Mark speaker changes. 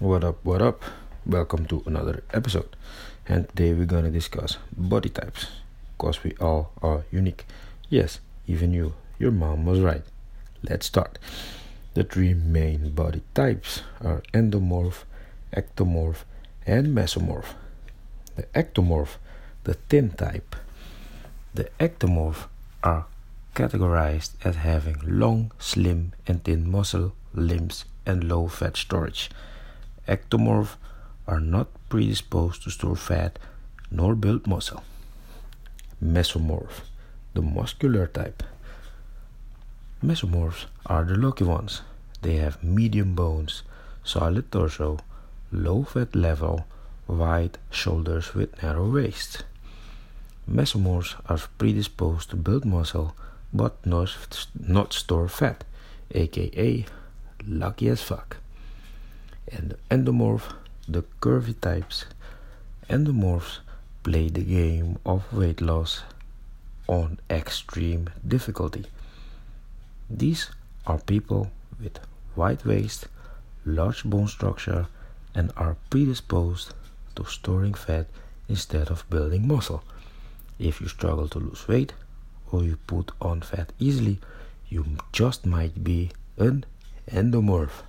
Speaker 1: What up, what up? Welcome to another episode. And today we're gonna discuss body types. Because we all are unique. Yes, even you. Your mom was right. Let's start. The three main body types are endomorph, ectomorph, and mesomorph. The ectomorph, the thin type. The ectomorph are categorized as having long, slim, and thin muscle, limbs, and low fat storage. Ectomorph are not predisposed to store fat nor build muscle. Mesomorph, the muscular type. Mesomorphs are the lucky ones. They have medium bones, solid torso, low fat level, wide shoulders with narrow waist. Mesomorphs are predisposed to build muscle but not, not store fat, aka lucky as fuck. And the endomorph, the curvy types. Endomorphs play the game of weight loss on extreme difficulty. These are people with wide waist, large bone structure, and are predisposed to storing fat instead of building muscle. If you struggle to lose weight or you put on fat easily, you just might be an endomorph.